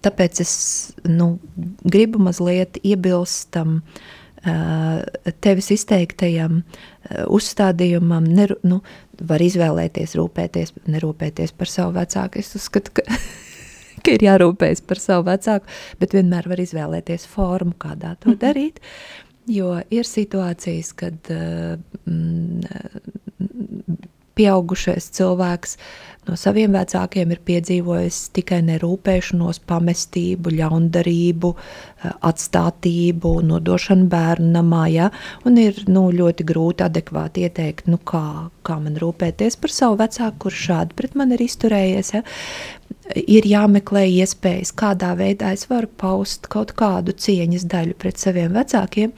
Tāpēc es nu, gribu mazliet iebilst tam uh, tevis izteiktajam uh, uzstādījumam. Neru, nu, var izvēlēties, rūpēties, nerūpēties par savu vecāku. Es uzskatu, ka, ka ir jārūpējas par savu vecāku, bet vienmēr var izvēlēties formu, kādā to mhm. darīt. Jo ir situācijas, kad uh, mm, pieaugušais cilvēks no saviem vecākiem ir piedzīvojis tikai nerūpēšanos, pamestību, ļaundarību, eh, atstātību, nodošanu bērnu namā. Ja? Un ir nu, ļoti grūti adekvāti ieteikt, nu, kā, kā man rūpēties par savu vecāku, kurš šādi pret mani ir izturējies. Ja? Ir jāmeklē iespējas, kādā veidā es varu paust kaut kādu cieņas daļu pret saviem vecākiem,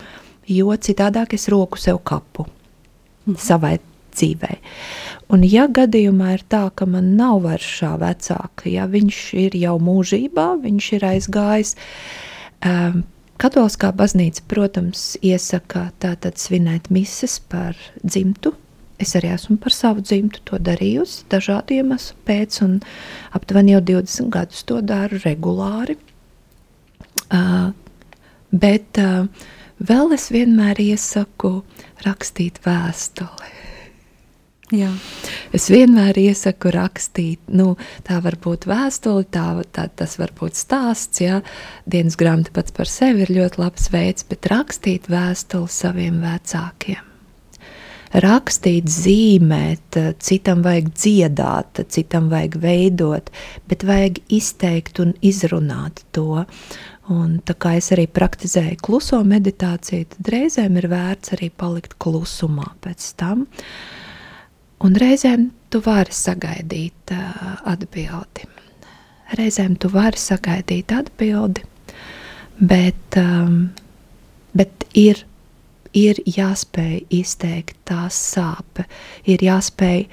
jo citādāk es roku sev kapu. Mhm. Savai dzīvē. Un, ja gadījumā ir tā, ka man nav vairs šā vecāka, ja viņš ir jau mūžībā, viņš ir aizgājis, um, Katoliskā baznīca, protams, iesaka tātad svinēt mises par dzimtu. Es arī esmu par savu dzimtu to darījusi dažādu iemeslu pēc, un aptuveni jau 20 gadus to daru regulāri. Uh, bet uh, vēl es vienmēr iesaku rakstīt vēstuli. Jā. Es vienmēr iesaku rakstīt, nu, tā var būt vēstule, tā, tā, tas var būt stāsts. Jā. Dienas grāmata pats par sevi ir ļoti labs veids, bet rakstīt vēstuli saviem vecākiem. Rakstīt, zīmēt, citam vajag dziedāt, citam vajag veidot, bet vajag izteikt un izrunāt to. Un tā kā es arī praktizēju kluso meditāciju, tad reizēm ir vērts arī palikt klusumā pēc tam. Un reizēm tu vari sagaidīt uh, atbildi. Reizēm tu vari sagaidīt atbildi, bet, um, bet ir, ir jāspēj izteikt tā sāpe, ir jāspēj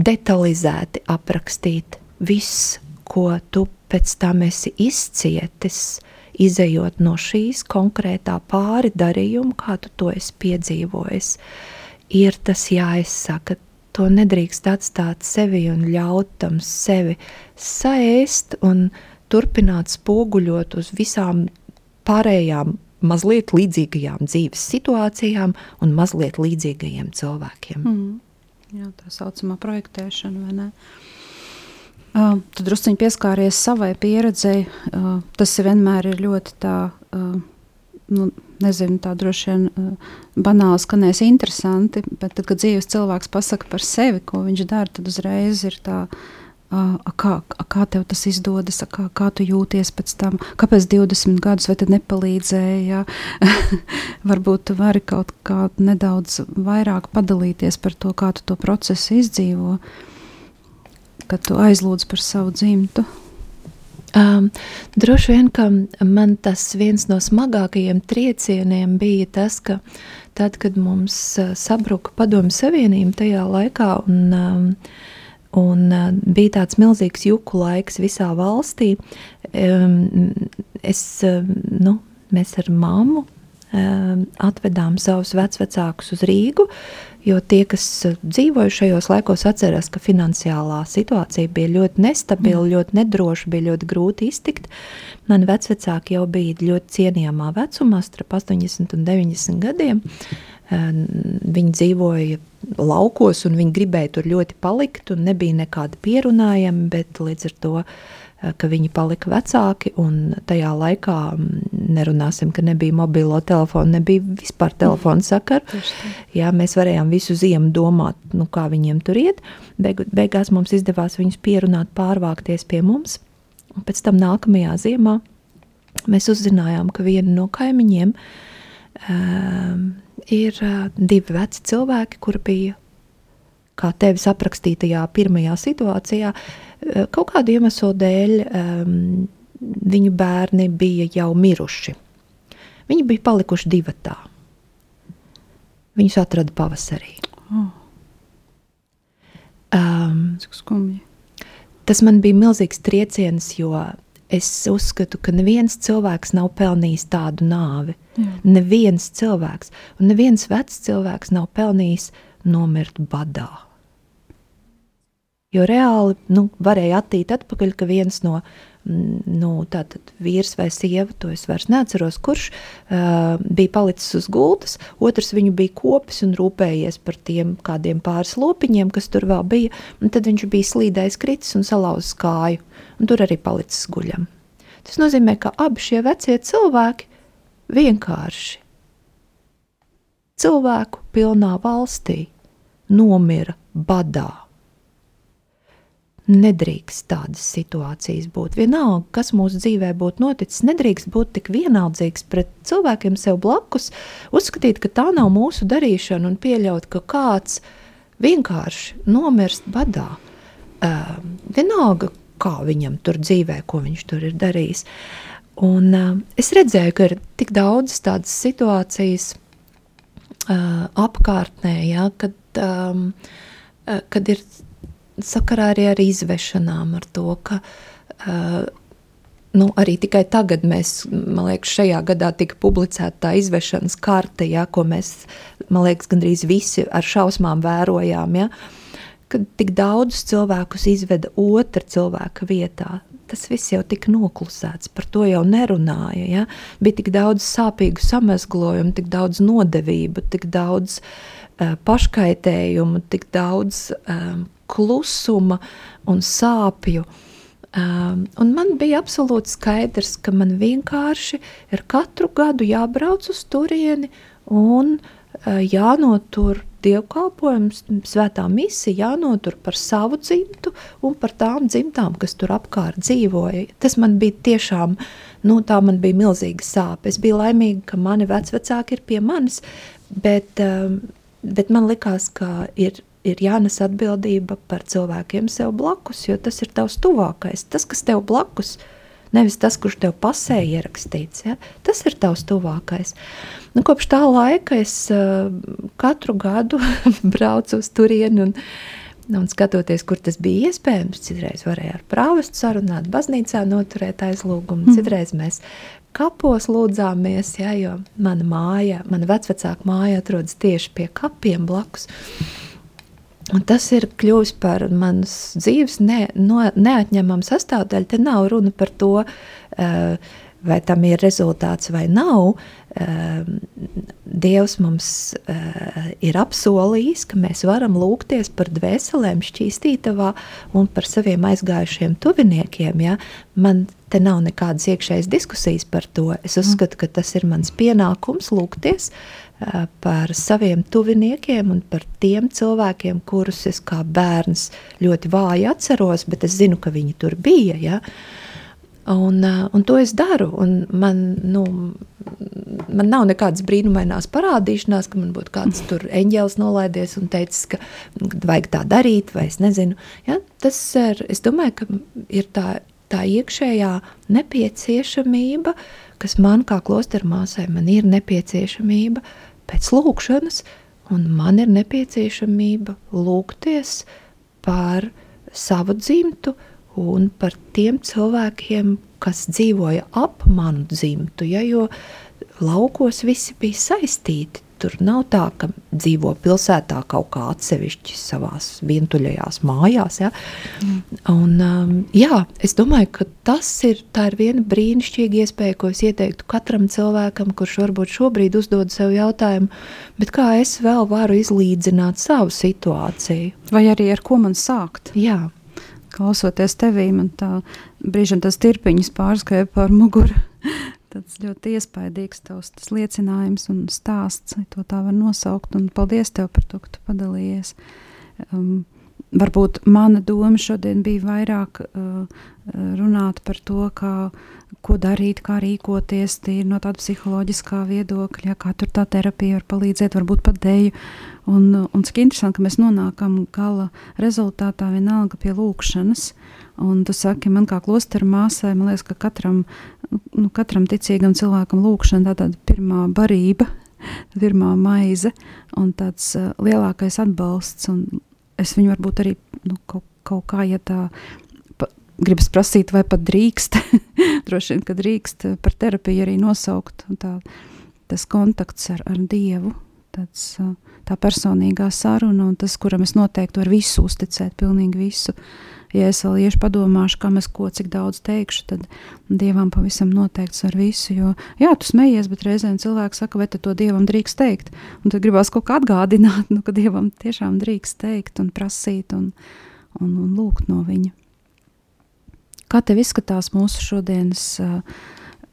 detalizēti aprakstīt viss, ko tu pēc tam esi izcietis, izējot no šīs konkrētā pāri darījuma, kā tu to esi piedzīvojis, ir tas jāizsaka. To nedrīkst atstāt sevi un ļaut tam sevi saēst un turpināt spoguļot uz visām pārējām mazliet līdzīgajām dzīves situācijām un mazliet līdzīgajiem cilvēkiem. Mm. Jā, tā saucamā projektēšana, vai ne? Uh, tu druskuļi pieskāries savai pieredzei. Uh, tas vienmēr ir ļoti tā, uh, nu, nezinu, tā droši vien uh, banāli skanēs interesanti, bet tad, kad dzīves cilvēks pasaka par sevi, ko viņš dara, tad uzreiz ir tā. Uh, kā, kā tev tas izdodas, kā, kā tu jūties pēc tam, kāpēc 20 gadus vai tad nepalīdzēja? Varbūt tu vari kaut kā nedaudz vairāk padalīties par to, kā tu to procesu izdzīvo. Kad tu aizlūdz par savu dzimtu? Um, droši vien, ka man tas viens no smagākajiem triecieniem bija tas, ka tad, kad mums sabruka Padomju Savienība tajā laikā, un, um, un bija tāds milzīgs juku laiks visā valstī, um, es, nu, mēs ar mammu atvedām savus vecvecākus uz Rīgu, uh, Jo tie, kas eh, dzīvoja šajos laikos, atcerās, ka finansiālā situācija bija ļoti nestabila, mm. ļoti nedroša, bija ļoti grūti iztikt. Mani vecāki jau bija ļoti cienījamā vecumā, starp 80 un 90 gadiem. Eh, viņi dzīvoja laukos, un viņi gribēja tur ļoti palikt, un nebija nekāda pierunājuma, bet līdz ar to Eh, ka viņi palika vecāki, un tajā laikā mm, nerunāsim, ka nebija mobilo telefonu, nebija vispār telefona sakaru. Jā, mēs varējām visu ziemu domāt, nu, kā viņiem tur iet. Beig, beigās mums izdevās viņus pierunāt, pārvākties pie mums. Un pēc tam nākamajā ziemā mēs uzzinājām, ka viena no kaimiņiem um, ir uh, divi veci cilvēki, kuri bija, kā tevis aprakstītajā pirmajā situācijā, Eh, kaut kādu iemeslu dēļ um, viņu bērni bija jau miruši. Viņi bija palikuši divi tā. Viņus atrada pavasarī. Oh. Um, skumji. Tas man bija milzīgs trieciens, jo es uzskatu, ka neviens cilvēks nav pelnījis tādu nāvi. Jā. Neviens cilvēks, un neviens vecs cilvēks nav pelnījis nomirt badā. Jo reāli nu, varēja attīt atpakaļ, ka viens no mm, nu, tātad, vīrs vai sieva, to es vairs neatceros, kurš uh, bija palicis uz gultas, otrs viņu bija kopis un rūpējies par tiem kādiem pāris lopiņiem, kas tur vēl bija, un tad viņš bija slīdējis kritis un salauzis kāju, un tur arī palicis guļam. Tas nozīmē, ka abi šie vecie cilvēki vienkārši cilvēku pilnā valstī nomira badā Nedrīkst tādas situācijas būt. Vienalga, kas mūsu dzīvē būtu noticis, nedrīkst būt tik vienaldzīgs pret cilvēkiem sev blakus, uzskatīt, ka tā nav mūsu darīšana un pieļaut, ka kāds vienkārši nomirst badā. Uh, vienalga, kā viņam tur dzīvē, ko viņš tur ir darījis. Un, uh, es redzēju, ka ir tik daudz tādas situācijas uh, apkārtnē, ja, kad um, kad ir sakarā arī ar izvešanām, ar to, ka nu, arī tikai tagad mēs, man liekas, šajā gadā tika publicēta tā izvešanas karte, ja, ko mēs, man liekas, gandrīz visi ar šausmām vērojām, ja, kad tik daudz cilvēkus izveda otra cilvēka vietā. Tas viss jau tika noklusēts, par to jau nerunāja. Ja? Bija tik daudz sāpīgu samazglojumu, tik daudz nodevību, tik daudz uh, paškaitējumu, tik daudz um, klusuma un sāpju. Um, un man bija absolūti skaidrs, ka man vienkārši ir katru gadu jābrauc uz turieni un uh, jānotur dievkalpojums, svētā misija, jānotur par savu dzimtu un par tām dzimtām, kas tur apkārt dzīvoja. Tas man bija tiešām, nu, tā man bija milzīga sāpe. Es biju laimīga, ka mani vecvecāki ir pie manis, bet, um, bet man likās, ka ir ir jānes atbildība par cilvēkiem sev blakus, jo tas ir tavs tuvākais. Tas, kas tev blakus, nevis tas, kurš tev pasē ierakstīts, ja? tas ir tavs tuvākais. Nu, kopš tā laika es uh, katru gadu braucu uz turieni un, un skatoties, kur tas bija iespējams. Citreiz varēja ar prāvestu sarunāt, baznīcā noturēt aizlūgumu, mm. citreiz mēs kapos lūdzāmies, ja, jo mana māja, mana vecvecāka māja atrodas tieši pie kapiem blakus. Un tas ir kļuvis par manas dzīves ne, no, neatņemamu sastāvdaļu. Te nav runa par to, uh, vai tam ir rezultāts vai nav. Uh, Dievs mums uh, ir apsolījis, ka mēs varam lūgties par dvēselēm šķīstītavā un par saviem aizgājušiem tuviniekiem. Ja? Man te nav nekādas iekšējas diskusijas par to. Es uzskatu, ka tas ir mans pienākums lūgties par saviem tuviniekiem un par tiem cilvēkiem, kurus es kā bērns ļoti vāji atceros, bet es zinu, ka viņi tur bija. Ja? Un, un to es daru. Man, nu, man nav nekādas brīnumainās parādīšanās, ka man būtu kāds tur eņģēlis nolaidies un teicis, ka vajag tā darīt, vai es nezinu. Ja? Tas ir, es domāju, ka ir tā, tā iekšējā nepieciešamība, kas man kā klostermāsai man ir nepieciešamība uh, pēc lūkšanas, un man ir nepieciešamība lūgties par savu dzimtu un par tiem cilvēkiem, kas dzīvoja ap manu dzimtu. Ja, jo laukos visi bija saistīti. Tur nav tā, ka dzīvo pilsētā kaut kā atsevišķi savā vientuļajās mājās. Ja? Mm. Un, um, jā, es domāju, ka tas ir, ir viena brīnišķīga iespēja, ko es ieteiktu katram cilvēkam, kurš varbūt šobrīd uzdod sev jautājumu, kā es vēl varu izlīdzināt savu situāciju. Vai arī ar ko man sākt? Jā. Klausoties tevī, man tā brīžiem tas tirpiņas pārskrēja par muguru tāds ļoti iespaidīgs tavs liecinājums un stāsts, ja to tā var nosaukt. Un paldies tev par to, ka tu padalījies. Um, varbūt mana doma šodien bija vairāk uh, runāt par to, kā, ko darīt, kā rīkoties, tīri no tāda psiholoģiskā viedokļa, kā tur tā terapija var palīdzēt, varbūt pat dēļu. Un, un cik interesanti, ka mēs nonākam gala rezultātā vienalga pie lūkšanas. Un tu saki, man kā klostera māsai, man liekas, ka katram, nu, katram ticīgam cilvēkam lūkšana tā tāda pirmā barība, pirmā maize un tāds uh, lielākais atbalsts. Un es viņu varbūt arī nu, kaut, kaut kā, ja tā gribas prasīt, vai pat drīkst, droši vien, ka drīkst par terapiju arī nosaukt. Tā, tas kontakts ar, ar Dievu, tāds, tā personīgā saruna un tas, kuram es noteikti varu visu uzticēt, pilnīgi visu. Ja es vēl iešu padomāšu, kam es ko cik daudz teikšu, tad dievam pavisam noteikti ar visu. Jo, jā, tu smejies, bet reizēm cilvēks saka, vai to dievam drīkst teikt. Un tad gribās kaut kā atgādināt, nu, ka dievam tiešām drīkst teikt un prasīt un, un, un lūgt no viņa. Kā tev izskatās mūsu šodienas uh,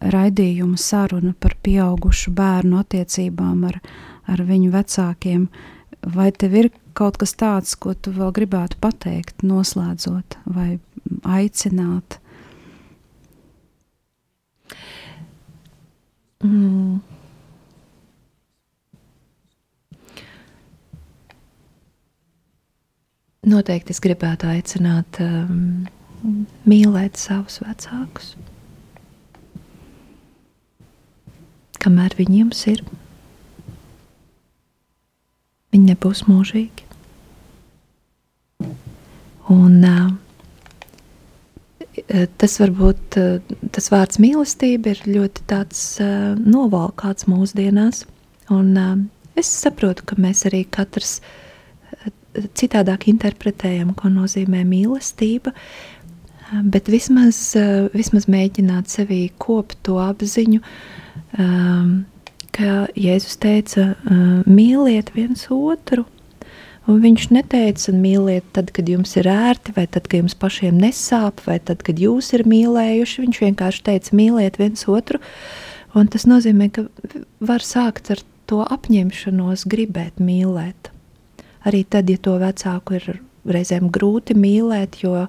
raidījuma saruna par pieaugušu bērnu attiecībām ar, ar viņu vecākiem? Vai tev ir kaut kas tāds, ko tu vēl gribētu pateikt, noslēdzot vai aicināt? Mm. Noteikti es gribētu aicināt um, mīlēt savus vecākus, kamēr viņi jums ir. Viņi nebūs mūžīgi. Un, eh, tas varbūt eh, tas vārds mīlestība ir ļoti tāds eh, novalkāts mūsdienās. Un es saprotu, ka mēs arī katrs citādāk interpretējam, ko nozīmē mīlestība, bet vismaz, vismaz mēģināt sevī kopt to apziņu. Um, ka Jēzus teica, mīliet viens otru, Un viņš neteica, mīliet, tad, kad jums ir ērti, vai tad, kad jums pašiem nesāp, vai tad, kad jūs esat mīlējuši. Viņš vienkārši teica, mīliet viens otru. Un tas nozīmē, ka var sākt ar to apņemšanos, gribēt mīlēt. Arī tad, ja to vecāku ir reizēm grūti mīlēt, jo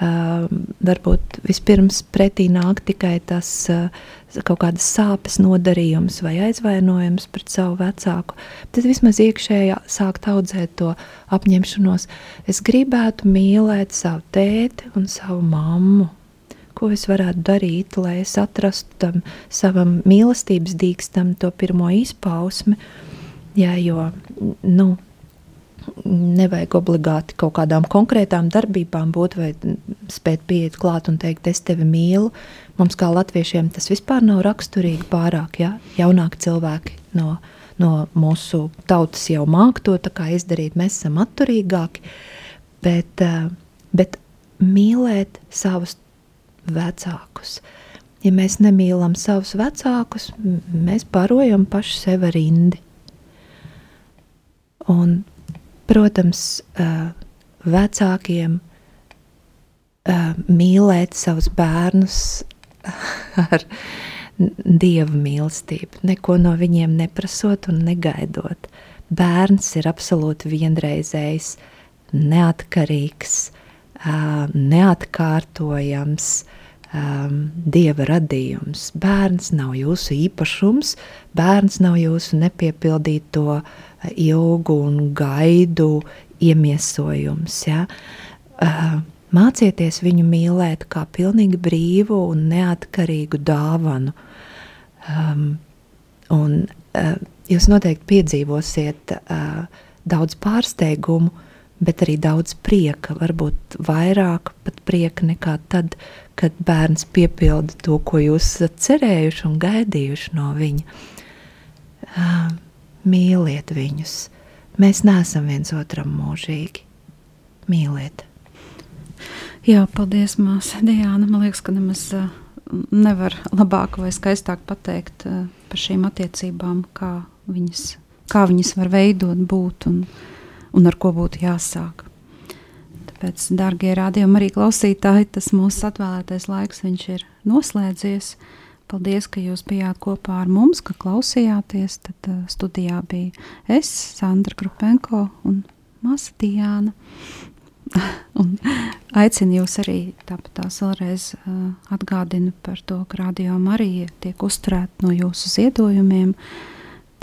varbūt vispirms pretī nāk tikai tas kaut kādas sāpes nodarījums vai aizvainojums pret savu vecāku, tad vismaz iekšējā sākt audzēt to apņemšanos. Es gribētu mīlēt savu tēti un savu mammu. Ko es varētu darīt, lai es atrastu tam savam mīlestības dīkstam to pirmo izpausmi, jā, jo, nu, nevajag obligāti kaut kādām konkrētām darbībām būt vai spēt pieiet klāt un teikt, es tevi mīlu. Mums kā latviešiem tas vispār nav raksturīgi pārāk, ja jaunāki cilvēki no, no mūsu tautas jau māk to izdarīt, mēs esam atturīgāki, bet, eh, bet mīlēt savus vecākus. Ja mēs nemīlam savus vecākus, mēs barojam paši sevi rindi. Un Protams, vecākiem mīlēt savus bērnus ar dievu mīlestību, neko no viņiem neprasot un negaidot. Bērns ir absolūti vienreizējs, neatkarīgs, neatkārtojams, dieva radījums. Bērns nav jūsu īpašums, bērns nav jūsu nepiepildīto ilgu un gaidu iemiesojums. Ja? Uh, mācieties viņu mīlēt kā pilnīgi brīvu un neatkarīgu dāvanu. Um, un, uh, jūs noteikti piedzīvosiet uh, daudz pārsteigumu, bet arī daudz prieka. Varbūt vairāk pat prieka nekā tad, kad bērns piepilda to, ko jūs esat cerējuši un gaidījuši no viņa. Uh, mīliet viņus. Mēs neesam viens otram mūžīgi. Mīliet! Jā, paldies, māsa Diana. Man liekas, ka nemaz nevar labāk vai skaistāk pateikt par šīm attiecībām, kā viņas, kā viņas var veidot, būt un, un ar ko būtu jāsāk. Tāpēc, darbie rādījumi, arī klausītāji, tas mūsu atvēlētais laiks ir noslēdzies. Paldies, ka jūs bijāt kopā ar mums, ka klausījāties. Tad uh, studijā bija es, Sandra Krupenko un Masa Diana. un aicinu jūs arī tāpat vēlreiz uh, atgādinu par to, ka radio Marija tiek uzturēta no jūsu ziedojumiem.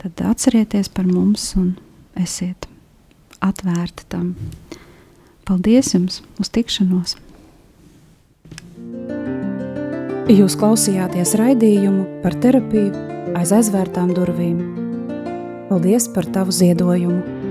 Tad atcerieties par mums un esiet atvērti tam. Paldies jums uz tikšanos! Jūs klausījāties raidījumu par terapiju aiz aizvērtām durvīm. Paldies par tavu ziedojumu!